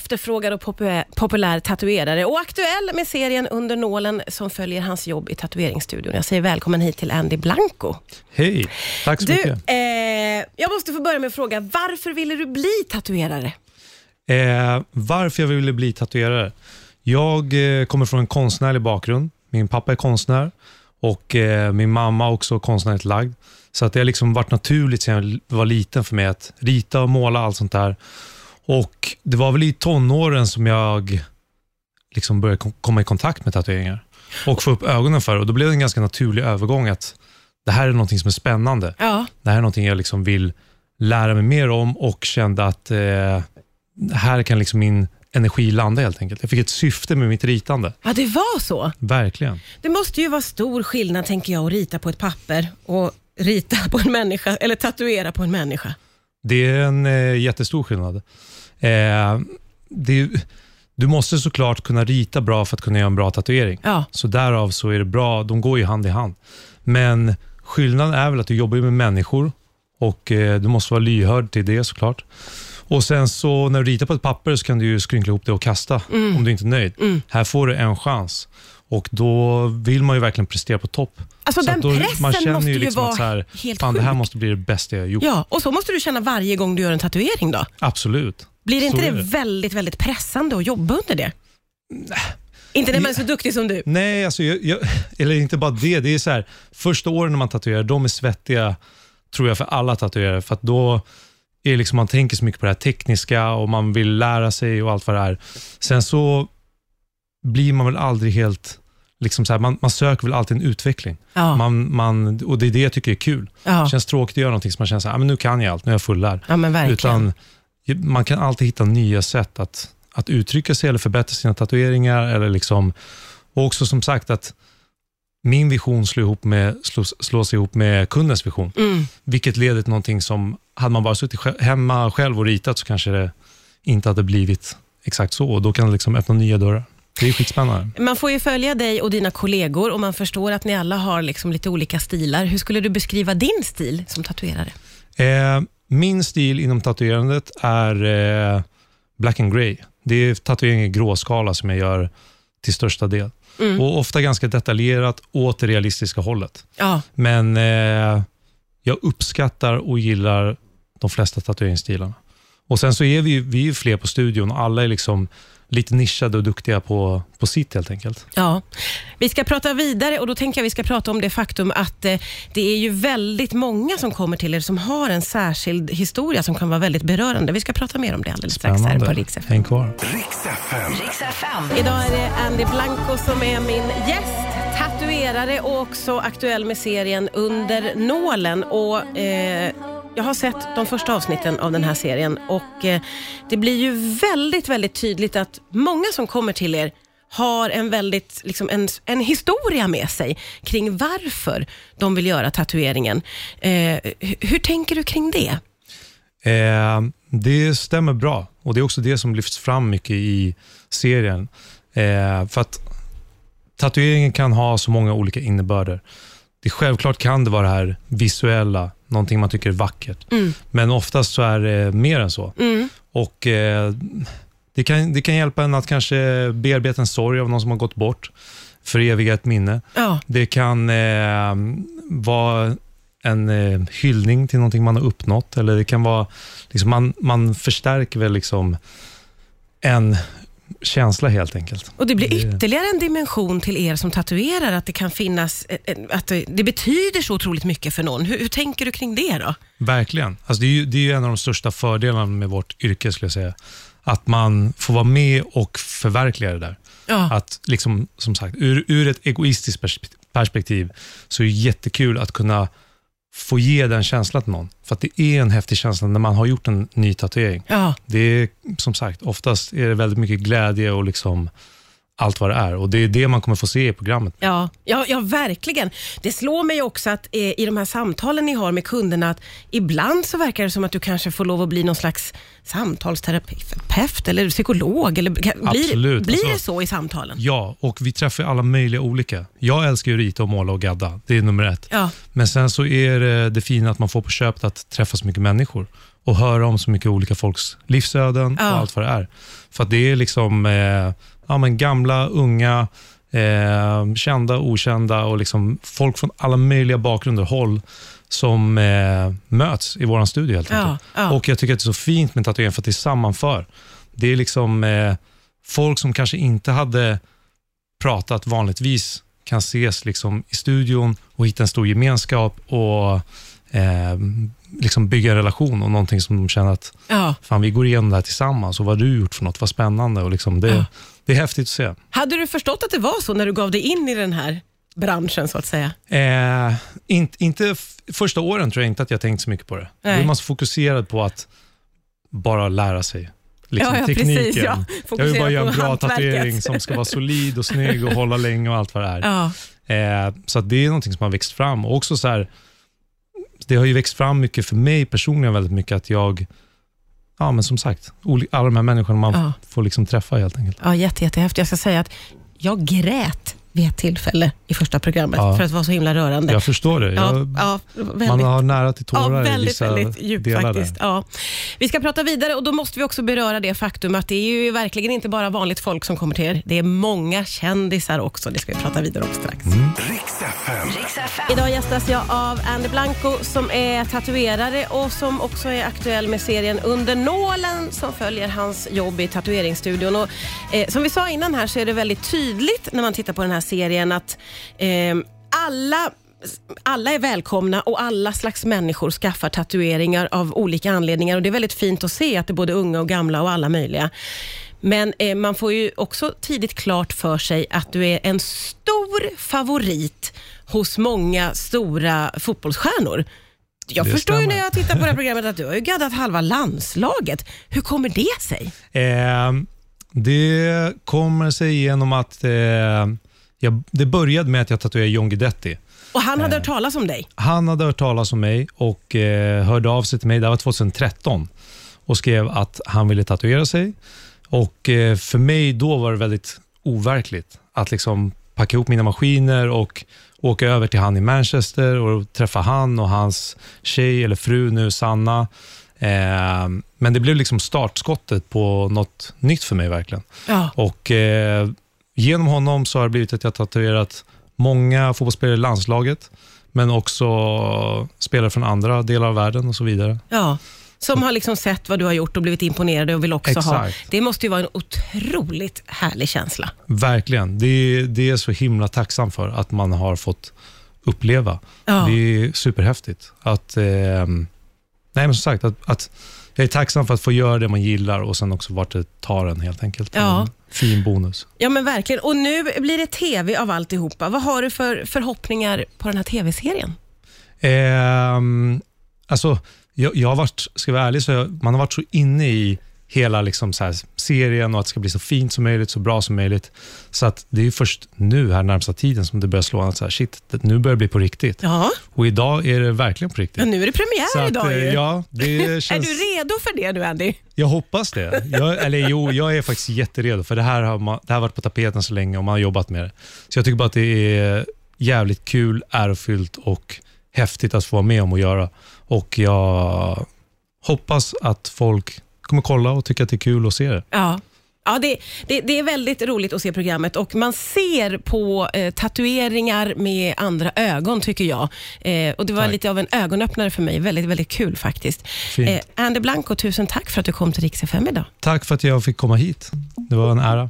efterfrågad och populär, populär tatuerare och aktuell med serien Under nålen som följer hans jobb i tatueringsstudion. Jag säger välkommen hit till Andy Blanco. Hej, tack så Du, mycket. eh, jag måste få börja med att fråga, varför ville du bli tatuerare? Eh, varför jag ville bli tatuerare? Jag eh, kommer från en konstnärlig bakgrund. Min pappa är konstnär och eh, min mamma också konstnärligt lagd. Så att det har liksom varit naturligt sedan jag var liten för mig att rita och måla allt sånt där. Och Det var väl i tonåren som jag liksom började kom- komma i kontakt med tatueringar och få upp ögonen för det. Och Då blev det en ganska naturlig övergång att det här är någonting som är spännande. Ja, Det här är någonting jag liksom vill lära mig mer om och kände att eh, här kan liksom min energi landa helt enkelt. Jag fick ett syfte med mitt ritande. ja det var så. Verkligen. Det måste ju vara stor skillnad, tänker jag, att rita på ett papper och rita på en människa, eller tatuera på en människa. Det är en eh, jättestor skillnad. Eh, det, du måste såklart kunna rita bra för att kunna göra en bra tatuering. Ja, Så därav så är det bra, de går ju hand i hand. Men skillnaden är väl att du jobbar med människor och eh, du måste vara lyhörd till det såklart. Och sen så när du ritar på ett papper så kan du ju skrynkla ihop det och kasta om du inte är nöjd. Här får du en chans och då vill man ju verkligen prestera på topp. Alltså Så den då, pressen man känner måste ju liksom vara att så här, helt fan, det här sjuk. måste bli det bästa jag har gjort. ja, och så måste du känna varje gång du gör en tatuering då. Absolut. Blir inte det, det. väldigt, väldigt pressande att jobba under det? Inte när man är så duktig som du. Nej, alltså, jag, jag, eller inte bara det. Det är så här, första åren när man tatuerar, de är svettiga, tror jag, för alla tatuerare. För att då är liksom, man tänker så mycket på det här tekniska och man vill lära sig och allt vad det är. Sen så blir man väl aldrig helt... Liksom så här, man, man söker väl alltid en utveckling. Ja, Man, man, och Det är det jag tycker är kul. ja. Det känns tråkigt att göra någonting som man känner så här, ah, men nu kan jag allt, nu är jag fullärd. ja. Utan man kan alltid hitta nya sätt att, att uttrycka sig eller förbättra sina tatueringar. Eller liksom, och också som sagt att min vision slår ihop med, slås, slås ihop med kundens vision. Mm. Vilket leder till någonting som, hade man bara suttit hemma själv och ritat så kanske det inte hade blivit exakt så. Och då kan det liksom öppna nya dörrar. Det är skitspännande. Man får ju följa dig och dina kollegor och man förstår att ni alla har liksom lite olika stilar. Hur skulle du beskriva din stil som tatuerare? Eh, min stil inom tatuerandet är eh, black and grey. Det är tatuering i gråskala som jag gör till största del. Mm. Och Ofta ganska detaljerat åt det realistiska hållet. Ja, Men eh, jag uppskattar och gillar de flesta tatueringsstilarna. Och Sen så är vi, vi är fler på studion och alla är liksom lite nischade och duktiga på, på sitt helt enkelt. Ja, vi ska prata vidare och då tänker jag vi ska prata om det faktum att eh, det är ju väldigt många som kommer till er som har en särskild historia som kan vara väldigt berörande. Vi ska prata mer om det alldeles strax här på Rix FM. Häng kvar. Riks FM. Riks FM. Idag är det Andy Blanco som är min gäst, tatuerare och också aktuell med serien Under nålen. Och, eh, jag har sett de första avsnitten av den här serien och eh, det blir ju väldigt, väldigt tydligt att många som kommer till er har en, väldigt, liksom en, en historia med sig kring varför de vill göra tatueringen. Eh, hur, hur tänker du kring det? Eh, det stämmer bra och det är också det som lyfts fram mycket i serien. Eh, för att tatueringen kan ha så många olika innebörder. Det Självklart kan det vara det här visuella, någonting man tycker är vackert. Men oftast så är det mer än så. Mm. Och eh, det, kan, det kan hjälpa en att kanske bearbeta en sorg av någon som har gått bort, föreviga ett minne. Ja, Det kan eh, vara en eh, hyllning till någonting man har uppnått. Eller det kan vara, liksom, man, man förstärker väl liksom en känsla helt enkelt. Och det blir ytterligare en dimension till er som tatuerar, att det kan finnas, eh, eh, att det, betyder så otroligt mycket för någon. Hur, hur tänker du kring det då? Verkligen. Alltså det, är ju, det är ju en av de största fördelarna med vårt yrke, skulle jag säga. Att man får vara med och förverkliga det där. Ja, Att liksom, som sagt, ur, ur ett egoistiskt pers- perspektiv så är det jättekul att kunna få ge den känslan till någon. För att det är en häftig känsla när man har gjort en ny tatuering. ja. Det är som sagt, oftast är det väldigt mycket glädje och liksom allt vad det är. Och Det är det man kommer få se i programmet. Ja, ja, ja, verkligen. Det slår mig också att eh, i de här samtalen ni har med kunderna, att ibland så verkar det som att du kanske får lov att bli någon slags samtalsterapeut eller psykolog. Eller, kan- blir Absolut. blir Alltså- det så i samtalen? Ja, och vi träffar alla möjliga olika. Jag älskar ju rita och måla och gadda. Det är nummer ett. Ja, Men sen så är det, det fina att man får på köpet att träffa så mycket människor och höra om så mycket olika folks livsöden Ja. och allt vad det är. För det är liksom eh, ja, men gamla, unga, eh, kända, okända och liksom folk från alla möjliga bakgrunder och håll som eh, möts i vår studio helt Ja, ja. Och Jag tycker att det är så fint med tatuering för att det sammanför. Det är liksom eh, folk som kanske inte hade pratat vanligtvis kan ses liksom i studion och hitta en stor gemenskap och eh, liksom bygga en relation och någonting som de känner att Ja. fan, vi går igenom det här tillsammans och vad har du gjort för något? Vad spännande. Och liksom det, Ja. det är häftigt att se. Hade du förstått att det var så när du gav dig in i den här branschen så att säga? Eh, in, inte f- första åren tror jag inte att jag tänkt så mycket på det. Då Nej. är man så fokuserad på att bara lära sig liksom, Ja, ja, tekniken. precis, ja. Jag vill bara göra en bra tatuering som ska vara solid och snygg och hålla länge och allt vad det är. Ja. Eh, så det är någonting som har växt fram. Och också så här, det har ju växt fram mycket för mig personligen, väldigt mycket att jag, ja men som sagt, alla de här människorna man Ja. får liksom träffa helt enkelt. Ja, jätte, jättehäftigt. Jag ska säga att jag grät vid ett tillfälle i första programmet Ja. för att det var så himla rörande. Jag förstår det. ja, Jag, ja, väldigt, man har nära till ja, tårar i väldigt, vissa väldigt djupt delar faktiskt. där. Ja. Vi ska prata vidare och då måste vi också beröra det faktum att det är ju verkligen inte bara vanligt folk som kommer till er. Det är många kändisar också. Det ska vi prata vidare om strax. Mm. Idag gästas jag av Andy Blanco som är tatuerare och som också är aktuell med serien Under nålen som följer hans jobb i tatueringsstudion. Och, eh, som vi sa innan här så är det väldigt tydligt när man tittar på den här serien att eh, alla alla är välkomna och alla slags människor skaffar tatueringar av olika anledningar. Och Det är väldigt fint att se att det är både unga och gamla och alla möjliga. Men eh, man får ju också tidigt klart för sig att du är en stor favorit hos många stora fotbollsstjärnor. Jag Det förstår ju stämmer. när jag tittar på det här programmet att du har ju gaddat halva landslaget. Hur kommer det sig? Eh, det kommer sig genom att eh, jag, det började med att jag tatuerade John Guidetti. Och han Eh. hade hört talas om dig. Han hade hört talas om mig och eh, hörde av sig till mig, det var 2013, och skrev att han ville tatuera sig. Och eh, För mig då var det väldigt overkligt att liksom packa ihop mina maskiner och åka över till han i Manchester och träffa han och hans tjej, eller fru nu, Sanna. Eh, men det blev liksom startskottet på något nytt för mig verkligen. Ja. Och eh, Genom honom så har det blivit att jag tatuerat många fotbollsspelare i landslaget, men också spelare från andra delar av världen och så vidare. Ja. Som har liksom sett vad du har gjort och blivit imponerade och vill också ha. Exakt. Det måste ju vara en otroligt härlig känsla. Verkligen. Det, det är så himla tacksam för att man har fått uppleva. Ja. Det är superhäftigt. Att, eh, nej men som sagt, att, att jag är tacksam för att få göra det man gillar och sen också vart det tar en helt enkelt. Ja. Fin bonus. Ja men verkligen. Och nu blir det TV av alltihopa. Vad har du för förhoppningar på den här TV-serien? Ehm, alltså, jag, jag har varit, ska jag vara ärlig, så jag, man har varit så inne i hela liksom så här serien och att det ska bli så fint som möjligt, så bra som möjligt. Så att det är först nu, här närmsta tiden, som det börjar slå an att så här, shit, nu börjar det bli på riktigt. Ja, Och idag är det verkligen på riktigt. men nu är det premiär så att, idag eh, ju. ja, det Är känns, du redo för det nu Andy? jag hoppas det. Jag, eller jo, jag är faktiskt jätteredo, för det här, har man, det här har varit på tapeten så länge och man har jobbat med det. Så jag tycker bara att det är jävligt kul, ärofyllt och häftigt att få vara med om att göra. Och jag hoppas att folk kommer kolla och tycka att det är kul att se det. Ja. Ja, det, det, det är väldigt roligt att se programmet och man ser på eh, tatueringar med andra ögon tycker jag. Eh, och Det var Tack. lite av en ögonöppnare för mig. Väldigt, väldigt kul faktiskt. Fint. Andy Blanco, tusen tack för att du kom till Rix FM idag. Tack för att jag fick komma hit. Det var en ära.